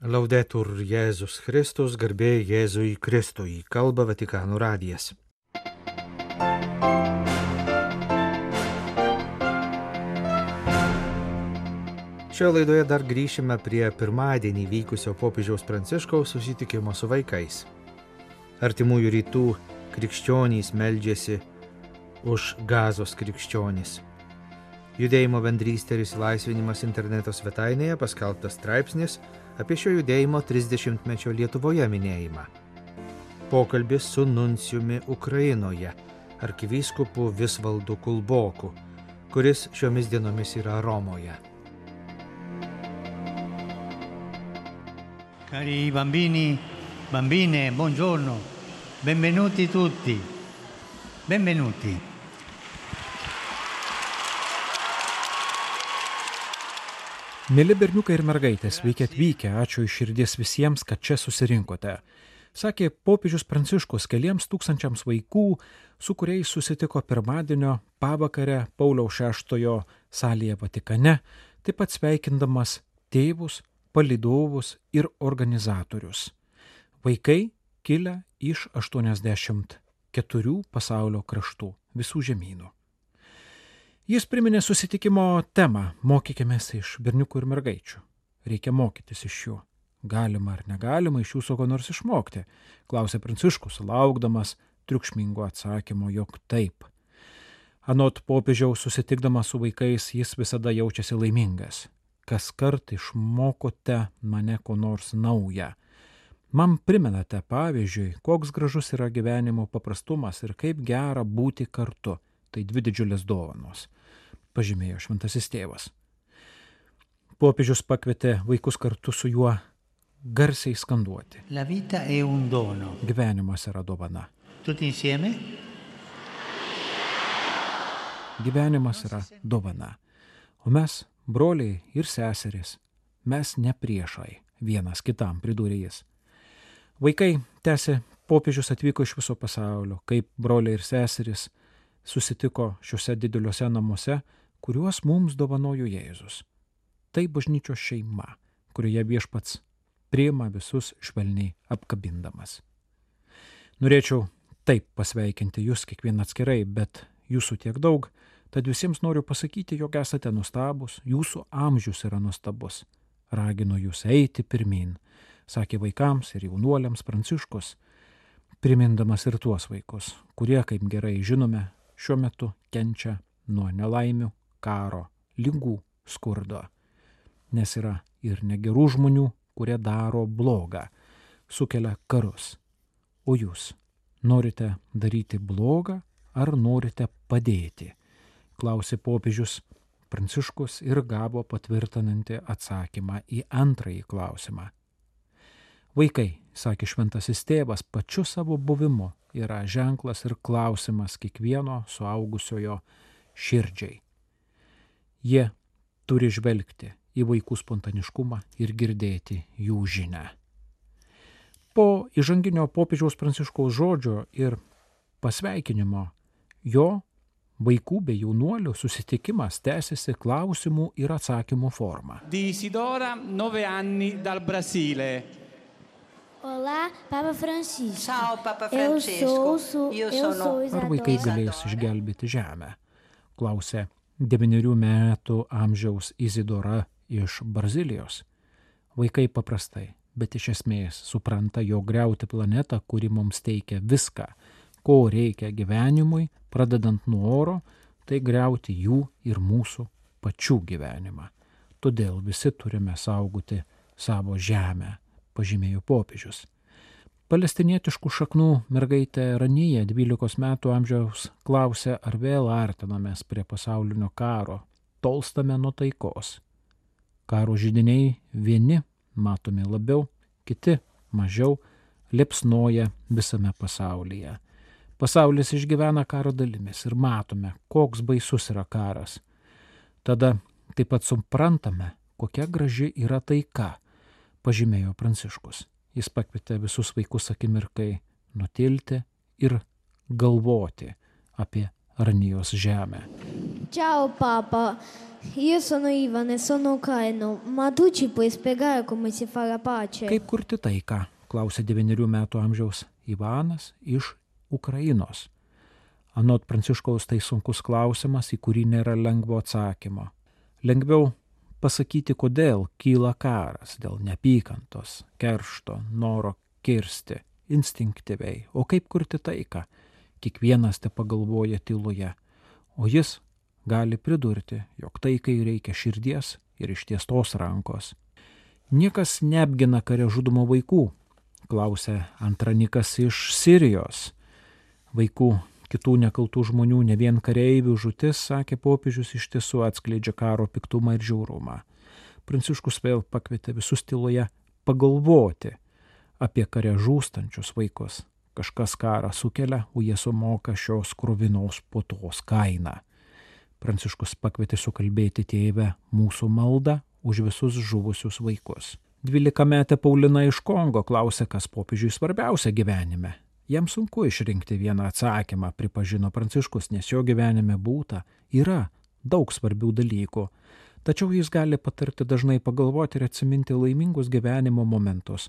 Laudetur Jėzus Kristus, garbė Jėzui Kristui, kalba Vatikanų radijas. Šioje laidoje dar grįšime prie pirmadienį vykusio popiežiaus Pranciškaus susitikimo su vaikais. Artimųjų rytų krikščionys meldžiasi už gazos krikščionys. Judėjimo bendrystė ir įsilaisvinimas interneto svetainėje paskelbtas straipsnis apie šio judėjimo 30-mečio Lietuvoje minėjimą. Pokalbis su nuncijumi Ukrainoje, arkivyskupu Visvaldu Kulboku, kuris šiomis dienomis yra Romoje. Cari bambini, bambine, buongiorno, benvenuti tutti, benvenuti. Mėly berniukai ir mergaitės, sveiki atvykę, ačiū iš širdies visiems, kad čia susirinkote. Sakė popiežius Pranciškus keliems tūkstančiams vaikų, su kuriais susitiko pirmadienio pavakarę Pauliaus VI salėje Vatikane, taip pat sveikindamas tėvus, palidovus ir organizatorius. Vaikai kilę iš 84 pasaulio kraštų, visų žemynų. Jis priminė susitikimo temą - mokykimės iš berniukų ir mergaičių. Reikia mokytis iš jų. Galima ar negalima iš jūsų ko nors išmokti, klausė Pranciškus, laukdamas triukšmingo atsakymo, jog taip. Anot popiežiaus susitikdamas su vaikais jis visada jaučiasi laimingas. Kas kart išmokote mane ko nors naują. Man primenate, pavyzdžiui, koks gražus yra gyvenimo paprastumas ir kaip gera būti kartu. Tai dvi didžiulės dovanos, pažymėjo šventasis tėvas. Popiežius pakvietė vaikus kartu su juo garsiai skanduoti. Dono. Gyvenimas yra dovana. Gyvenimas yra dovana. O mes, broliai ir seserys, mes ne priešai vienas kitam, pridūrė jis. Vaikai, tęsė, popiežius atvyko iš viso pasaulio, kaip broliai ir seserys susitiko šiuose dideliuose namuose, kuriuos mums dovanojo Jėzus. Tai bažnyčios šeima, kurioje viešpats priima visus švelniai apkabindamas. Norėčiau taip pasveikinti jūs kiekvieną atskirai, bet jūsų tiek daug, tad visiems noriu pasakyti, jog esate nustabus, jūsų amžius yra nustabus. Raginu jūs eiti pirmin, sakė vaikams ir jaunuoliams Pranciškus, primindamas ir tuos vaikus, kurie, kaip gerai žinome, šiuo metu kenčia nuo nelaimių, karo, lygų, skurdo. Nes yra ir negerų žmonių, kurie daro blogą, sukelia karus. O jūs norite daryti blogą ar norite padėti? klausė popiežius Pranciškus ir gavo patvirtinantį atsakymą į antrąjį klausimą. Vaikai, sakė šventasis tėvas, pačiu savo buvimu yra ženklas ir klausimas kiekvieno suaugusiojo širdžiai. Jie turi žvelgti į vaikų spontaniškumą ir girdėti jų žinę. Po įžanginio popiežiaus pranciškaus žodžio ir pasveikinimo jo vaikų bei jaunuolių susitikimas tęsiasi klausimų ir atsakymų forma. Di Isidora, 9 anni dal Brasile. Olá, Papa Francisco. Ciao Papa Eu Francesco. sou, eu sou Ar vaikai galės išgelbėti žemę? Klausė devyniarių metų amžiaus Izidora iš Brazilijos. Vaikai paprastai, bet iš esmės supranta, jog greuti planetą, kuri mums teikia viską, ko reikia gyvenimui, pradedant nuo oro, tai greuti jų ir mūsų pačių gyvenimą. Todėl visi turime saugoti savo žemę, pažymėjo popiežius. Palestinietiškų šaknų mergaitė Ranyje 12 metų amžiaus klausė, ar vėl artinamės prie pasaulinio karo, tolstame nuo taikos. Karo žydiniai vieni matomi labiau, kiti mažiau liepsnoja visame pasaulyje. Pasaulis išgyvena karo dalimis ir matome, koks baisus yra karas. Tada taip pat suprantame, kokia graži yra taika, pažymėjo Pranciškus. Jis pakvietė visus vaikus akimirkai nutilti ir galvoti apie Ranijos žemę. Tchau, Papa. Io sono Ivan e sono ucraino, ma tu ci puoi spiegare come si fa la pace? Kaip kurti taiką? klausė devynerių metų amžiaus Ivanas iš Ukrainos. Anot Pranciškaus tai sunkus klausimas, į kurį nėra lengvo atsakymo. Lengviau pasakyti, kodėl kyla karas dėl neapykantos, keršto, noro kirsti, instinktyviai, o kaip kurti taiką. Kiekvienas te pagalvoja tyloje, o jis gali pridurti, jog taikai reikia širdies ir ištiestos rankos. Niekas neapgina kare žudomo vaikų, klausė antranikas iš Sirijos. Vaikų kitų nekaltų žmonių, ne vien kareivių žutis, sakė popiežius, iš tiesų atskleidžia karo piktumą ir žiaurumą. Pranciškus vėl pakvietė visus tyloje pagalvoti apie kare žūstančius vaikus. Kažkas karą sukelia, o jie sumoka šios kruvinos putos kainą. Pranciškus pakvietė sukalbėti tėvę mūsų maldą už visus žuvusius vaikus. Dvylikametė Paulina iš Kongo klausė, kas popiežiui svarbiausia gyvenime. Jam sunku išrinkti vieną atsakymą, pripažino Pranciškus, nes jo gyvenime būta, yra daug svarbių dalykų. Tačiau jis gali patarti dažnai pagalvoti ir atsiminti laimingus gyvenimo momentus,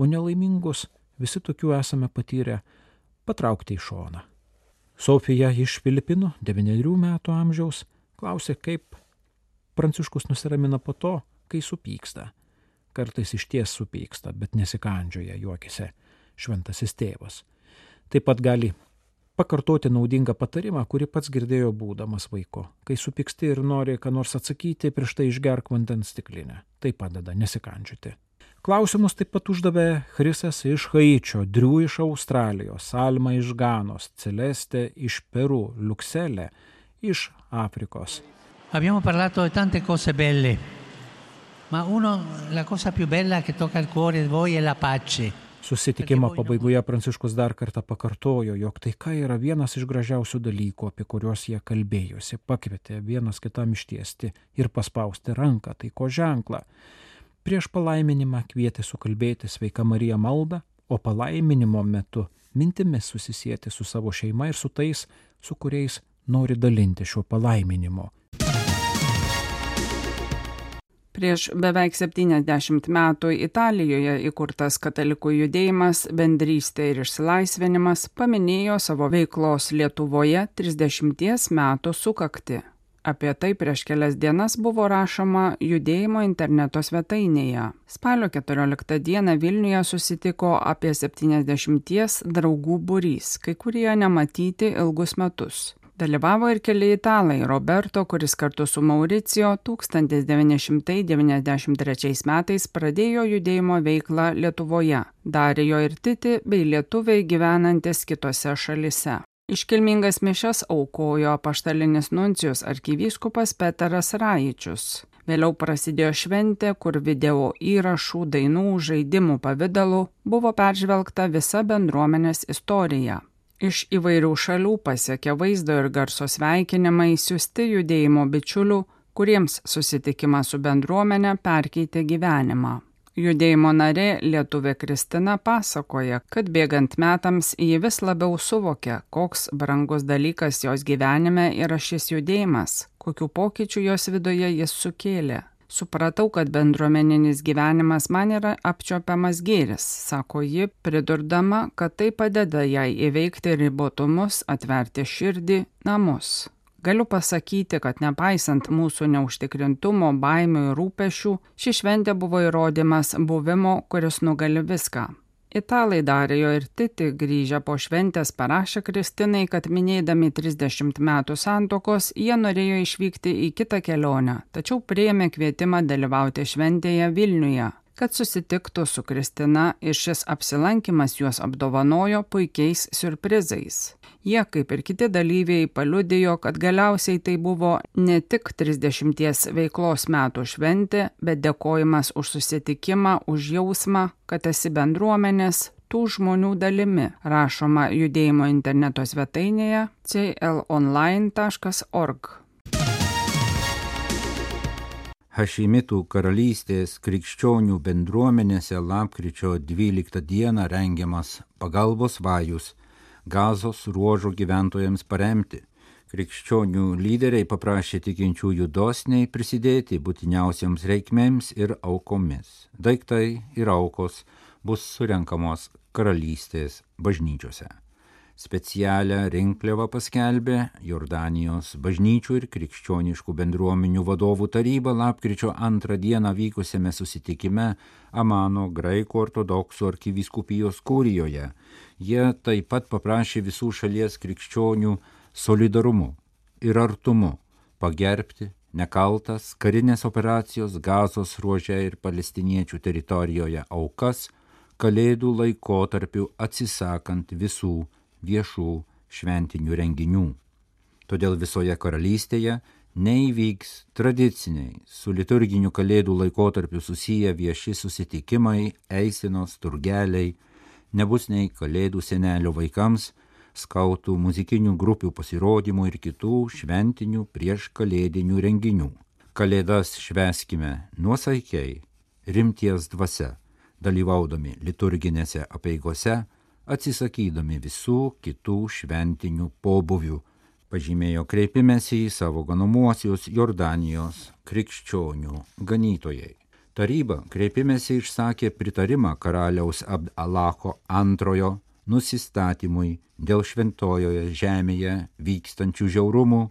o nelaimingus visi tokių esame patyrę patraukti į šoną. Sofija iš Filipinų, 9 metų amžiaus, klausė, kaip Pranciškus nusiramina po to, kai supyksta. Kartais iš ties supyksta, bet nesikandžioja juokise šventasis tėvas. Taip pat gali pakartoti naudingą patarimą, kurį pats girdėjo būdamas vaiko. Kai supyksti ir nori ką nors atsakyti, prieš tai išgerk vandens stiklinę. Tai padeda nesikandžioti. Klausimus taip pat uždavė Chrisas iš Haičio, Driu iš Australijos, Salma iš Ganos, Celeste iš Peru, Luxelė iš Afrikos. Abbiamo parlato di tante cose belle, ma uno, la cosa più bella che tocca al cuore di voi è la pace. Susitikimo pabaigoje Pranciškus dar kartą pakartojo, jog taika yra vienas iš gražiausių dalykų, apie kuriuos jie kalbėjosi, pakvietė vienas kitam ištiesti ir paspausti ranką, taiko ženklą. Prieš palaiminimą kvietė sukalbėti sveika Marija maldą, o palaiminimo metu mintimis susisieti su savo šeima ir su tais, su kuriais nori dalinti šiuo palaiminimu. Prieš beveik 70 metų Italijoje įkurtas katalikų judėjimas Bendrystė ir išsilaisvinimas paminėjo savo veiklos Lietuvoje 30 metų sukakti. Apie tai prieš kelias dienas buvo rašoma judėjimo interneto svetainėje. Spalio 14 dieną Vilniuje susitiko apie 70 draugų būrys, kai kurie nematyti ilgus metus. Dalyvavo ir keli italai - Roberto, kuris kartu su Mauricijo 1993 metais pradėjo judėjimo veiklą Lietuvoje, Darijo ir Titi bei lietuviai gyvenantis kitose šalise. Iškilmingas mišes aukojo paštalinis nuncijus arkivyskupas Peteras Rajičius. Vėliau prasidėjo šventė, kur video įrašų, dainų, žaidimų pavydalu buvo peržvelgta visa bendruomenės istorija. Iš įvairių šalių pasiekė vaizdo ir garso sveikinimai siūsti judėjimo bičiulių, kuriems susitikimas su bendruomenė perkeitė gyvenimą. Judėjimo narė Lietuvė Kristina pasakoja, kad bėgant metams ji vis labiau suvokia, koks brangus dalykas jos gyvenime yra šis judėjimas, kokiu pokyčiu jos viduje jis sukėlė. Supratau, kad bendruomeninis gyvenimas man yra apčiopiamas gėris, sako ji, pridurdama, kad tai padeda jai įveikti ribotumus, atverti širdį, namus. Galiu pasakyti, kad nepaisant mūsų neužtikrintumo, baimių ir rūpešių, ši šventė buvo įrodymas buvimo, kuris nugali viską. Italai Darijo ir Titi grįžę po šventės parašė Kristinai, kad minėdami 30 metų santokos jie norėjo išvykti į kitą kelionę, tačiau prieėmė kvietimą dalyvauti šventėje Vilniuje, kad susitiktų su Kristina ir šis apsilankimas juos apdovanojo puikiais surprizais. Jie, kaip ir kiti dalyviai, paliudijo, kad galiausiai tai buvo ne tik 30 veiklos metų šventė, bet dėkojimas už susitikimą, už jausmą, kad esi bendruomenės, tų žmonių dalimi, rašoma judėjimo interneto svetainėje clonline.org. Hašimitų karalystės krikščionių bendruomenėse lapkričio 12 dieną rengiamas pagalbos vajus gazos ruožo gyventojams paremti, Krikščionių lyderiai paprašė tikinčiųjų dosniai prisidėti būtiniausiams reikmėms ir aukomis. Daiktai ir aukos bus surenkamos karalystės bažnyčiose. Specialią rinkliavą paskelbė Jordanijos bažnyčių ir krikščioniškų bendruomenių vadovų taryba lapkričio antrą dieną vykusiame susitikime Amano graikų ortodoksų arkivyskupijos kūrijoje. Jie taip pat paprašė visų šalies krikščionių solidarumu ir artumu pagerbti nekaltas karinės operacijos gazos ruožė ir palestiniečių teritorijoje aukas, kalėdų laikotarpiu atsisakant visų viešų šventinių renginių. Todėl visoje karalystėje neįvyks tradiciniai su liturginiu kalėdų laikotarpiu susiję vieši susitikimai, eisinos, turgeliai, nebus nei kalėdų senelio vaikams, skautų muzikinių grupių pasirodymų ir kitų šventinių prieš kalėdinių renginių. Kalėdas šveskime nuosaikiai, rimties dvasia, dalyvaudami liturginėse apieigose, atsisakydami visų kitų šventinių pobuvių, pažymėjo kreipimėsi į savo ganomuosius Jordanijos krikščionių ganytojai. Taryba kreipimėsi išsakė pritarimą karaliaus Abd Alacho antrojo nusistatymui dėl šventojoje žemėje vykstančių žiaurumų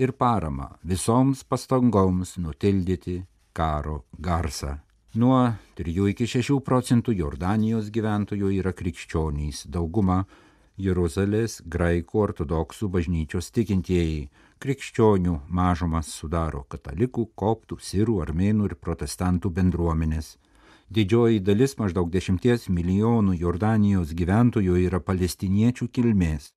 ir parama visoms pastangoms nutildyti karo garsą. Nuo 3 iki 6 procentų Jordanijos gyventojų yra krikščionys, dauguma Jeruzalės graikų ortodoksų bažnyčios tikintieji. Krikščionių mažumas sudaro katalikų, koptų, sirų, armėnų ir protestantų bendruomenės. Didžioji dalis maždaug 10 milijonų Jordanijos gyventojų yra palestiniečių kilmės.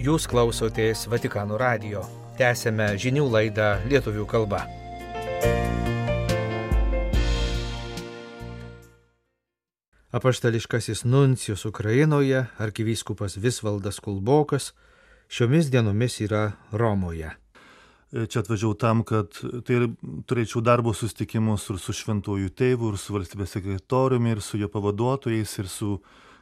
Jūs klausotės Vatikano radio. Tęsėme žinių laidą lietuvių kalba. Apaštališkasis nuncijus Ukrainoje, arkivyskupas Visvaldas Kulbokas, šiomis dienomis yra Romoje. Čia atvažiavau tam, kad tai turėčiau darbo susitikimus ir su šventuoju tėvu, ir su valstybės sekretoriumi, ir su jo pavaduotojais, ir su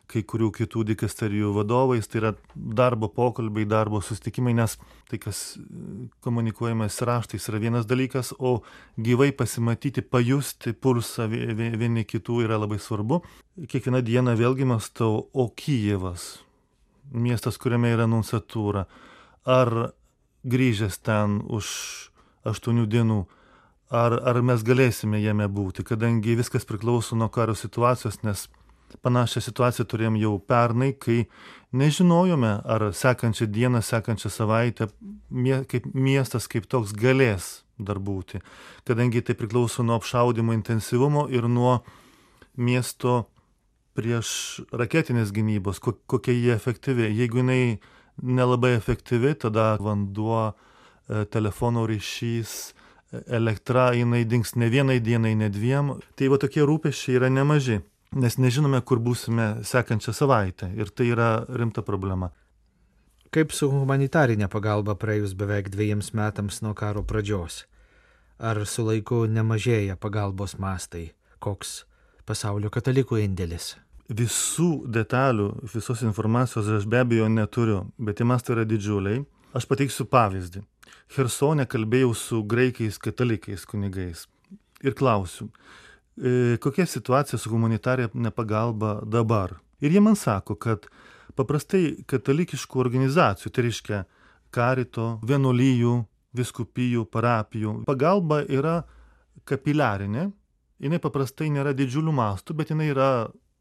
kai kurių kitų dikasterijų vadovais. Tai yra darbo pokalbiai, darbo susitikimai, nes tai, kas komunikuojamas raštais, yra vienas dalykas, o gyvai pasimatyti, pajusti pulsą vieni kitų yra labai svarbu. Kiekvieną dieną vėlgi mastau, o Kyjevas, miestas, kuriame yra nunciatūra, ar grįžęs ten už aštuonių dienų, ar, ar mes galėsime jame būti, kadangi viskas priklauso nuo karo situacijos, nes panašią situaciją turėjom jau pernai, kai nežinojome, ar sekančią dieną, sekančią savaitę mie, kaip miestas kaip toks galės dar būti, kadangi tai priklauso nuo apšaudimo intensyvumo ir nuo miesto prieš raketinės gynybos, kokia jie efektyvi. Jeigu jinai nelabai efektyvi, tada vanduo, e, telefono ryšys, e, elektra, jinai dings ne vienai dienai, ne dviem. Tai va tokie rūpešiai yra nemaži, nes nežinome, kur būsime sekančią savaitę ir tai yra rimta problema. Kaip su humanitarinė pagalba praėjus beveik dviejams metams nuo karo pradžios? Ar su laiku nemažėja pagalbos mastai? Koks pasaulio katalikų indėlis? visų detalių, visos informacijos aš be abejo neturiu, bet tie mastai yra didžiuliai. Aš pateiksiu pavyzdį. Hersone kalbėjau su graikais katalikais kunigais ir klausiu, kokia situacija su humanitarinė pagalba dabar. Ir jie man sako, kad paprastai katalikiškų organizacijų, tai reiškia karito, vienuolyjų, viskupijų, parapijų, pagalba yra kapiliarinė, jinai paprastai nėra didžiulių mastų, bet jinai yra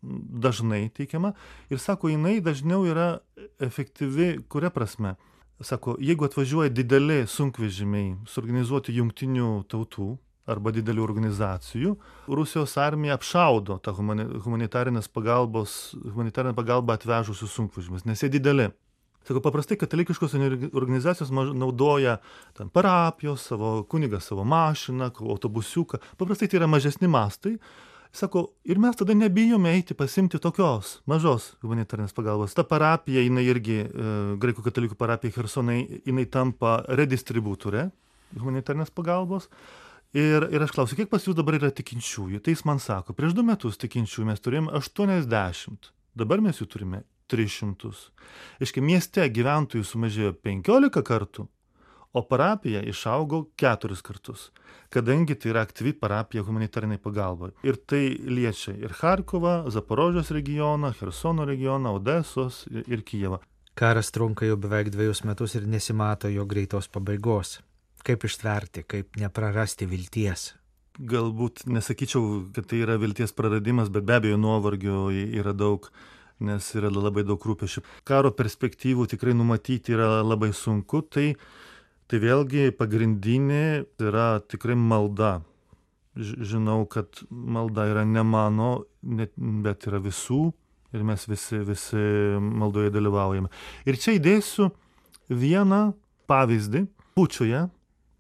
dažnai teikiama ir sako, jinai dažniau yra efektyvi, kuria prasme. Sako, jeigu atvažiuoja dideli sunkvežimiai suorganizuoti jungtinių tautų arba didelių organizacijų, Rusijos armija apšaudo tą humanitarinės pagalbos, humanitarinę pagalbą atvežusius sunkvežimius, nes jie dideli. Sako, paprastai katalikiškos organizacijos naudoja ten parapijos, savo kunigą, savo mašiną, autobusiuką. Paprastai tai yra mažesni mastai, Sako, ir mes tada nebijome eiti pasimti tokios mažos humanitarinės pagalbos. Ta parapija, jinai irgi, e, graikų katalikų parapija Hersonai, jinai tampa redistributorė humanitarinės pagalbos. Ir, ir aš klausiu, kiek pas jūs dabar yra tikinčiųjų? Tai jis man sako, prieš du metus tikinčiųjų mes turėjome 80, dabar mes jų turime 300. Iškai mieste gyventojų sumažėjo 15 kartų, o parapija išaugo 4 kartus, kadangi tai yra aktyvi parapija humanitariniai pagalbai. Ir tai liečia ir Harkovą, Zaporožės regioną, Hersono regioną, Odesos ir, Kijevą. Karas trunka jau beveik dviejus metus ir nesimato jo greitos pabaigos. Kaip ištverti, kaip neprarasti vilties? Galbūt nesakyčiau, kad tai yra vilties praradimas, bet be abejo nuovargio yra daug nes yra labai daug rūpešių. Karo perspektyvų tikrai numatyti yra labai sunku, tai, tai vėlgi pagrindinė yra tikrai malda. Žinau, kad malda yra ne mano, bet yra visų ir mes visi, visi maldoje dalyvaujame. Ir čia įdėsiu vieną pavyzdį. Pučioje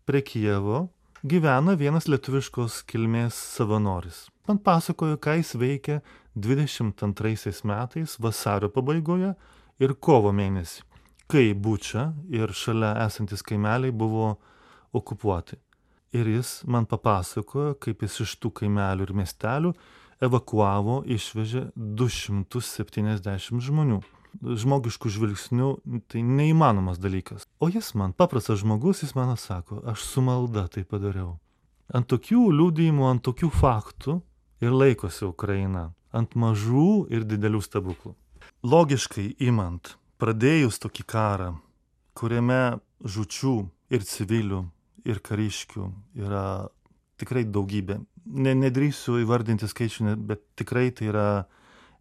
prie Kievo gyvena vienas lietuviškos kilmės savanoris. Man pasakojo, ką jis veikia 22 metais vasario pabaigoje ir kovo mėnesį, kai Bučia ir šalia esantis kaimeliai buvo okupuoti. Ir jis man papasakojo, kaip jis iš tų kaimelių ir miestelių evakuavo, išvežė 270 žmonių. Žmogiškų žvilgsnių tai neįmanomas dalykas. O jis man, paprastas žmogus, jis man sako, aš su malda tai padariau. Ant tokių liūdėjimų, ant tokių faktų ir laikosi Ukraina ant mažų ir didelių stebuklų. Logiškai imant, pradėjus tokį karą, kuriame žučių ir civilių, ir kariškių yra tikrai daugybė. Ne, nedrįsiu įvardinti skaičių, bet tikrai tai yra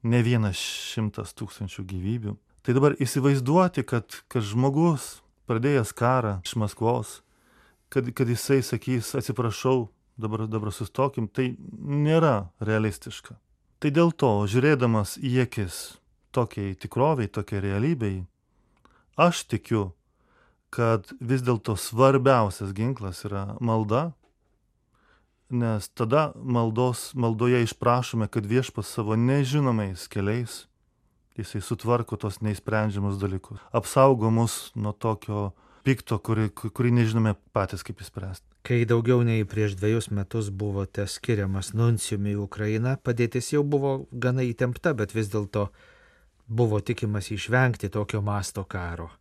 ne vienas šimtas tūkstančių gyvybių. Tai dabar įsivaizduoti, kad, kad žmogus pradėjęs karą iš Maskvos, kad, kad jisai sakys atsiprašau, dabar, dabar sustokim, tai nėra realistiška. Tai dėl to, žiūrėdamas į akis tokiai tikroviai, tokiai realybei, aš tikiu, kad vis dėlto svarbiausias ginklas yra malda, nes tada maldos, maldoje išprašome, kad viešpas savo nežinomais keliais, jisai sutvarko tos neįsprendžiamus dalykus, apsaugo mus nuo tokio pikto, kurį, kurį nežinome patys kaip įspręsti. Kai daugiau nei prieš dviejus metus buvote skiriamas nuncijumi į Ukrainą, padėtis jau buvo gana įtempta, bet vis dėlto buvo tikimas išvengti tokio masto karo.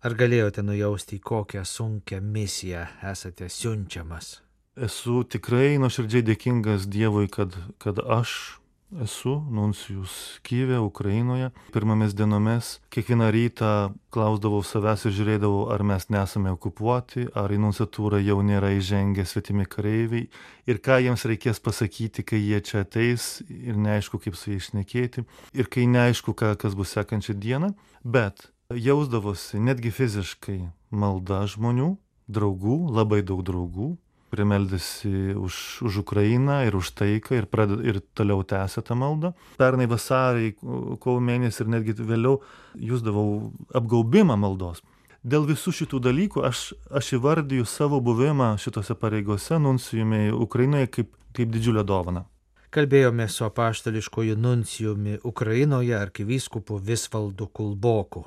Ar galėjote nujausti, kokią sunkę misiją esate siunčiamas? Esu tikrai nuoširdžiai dėkingas Dievui, kad, kad aš esu nuncijus Kyvė, Ukrainoje. Pirmomis dienomis kiekvieną rytą klausdavau savęs ir žiūrėdavau, ar mes nesame okupuoti, ar į nunciatūrą jau nėra įžengę svetimi kareiviai ir ką jiems reikės pasakyti, kai jie čia ateis ir neaišku, kaip su jais šnekėti ir kai neaišku, ką, kas bus sekančią dieną, bet jausdavosi netgi fiziškai malda žmonių, draugų, labai daug draugų, kurie meldėsi už, už Ukrainą ir už taiką ir, praded, ir toliau tęsė tą maldą. Pernai vasarį, kovo mėnesį ir netgi vėliau jūsdavau apgaubimą maldos. Dėl visų šitų dalykų aš, aš įvardyju savo buvimą šitose pareigose nuncijumi Ukrainoje kaip, kaip didžiulę dovaną. Kalbėjome su apaštališkoju nuncijumi Ukrainoje arkivyskupu Visvaldu Kulboku.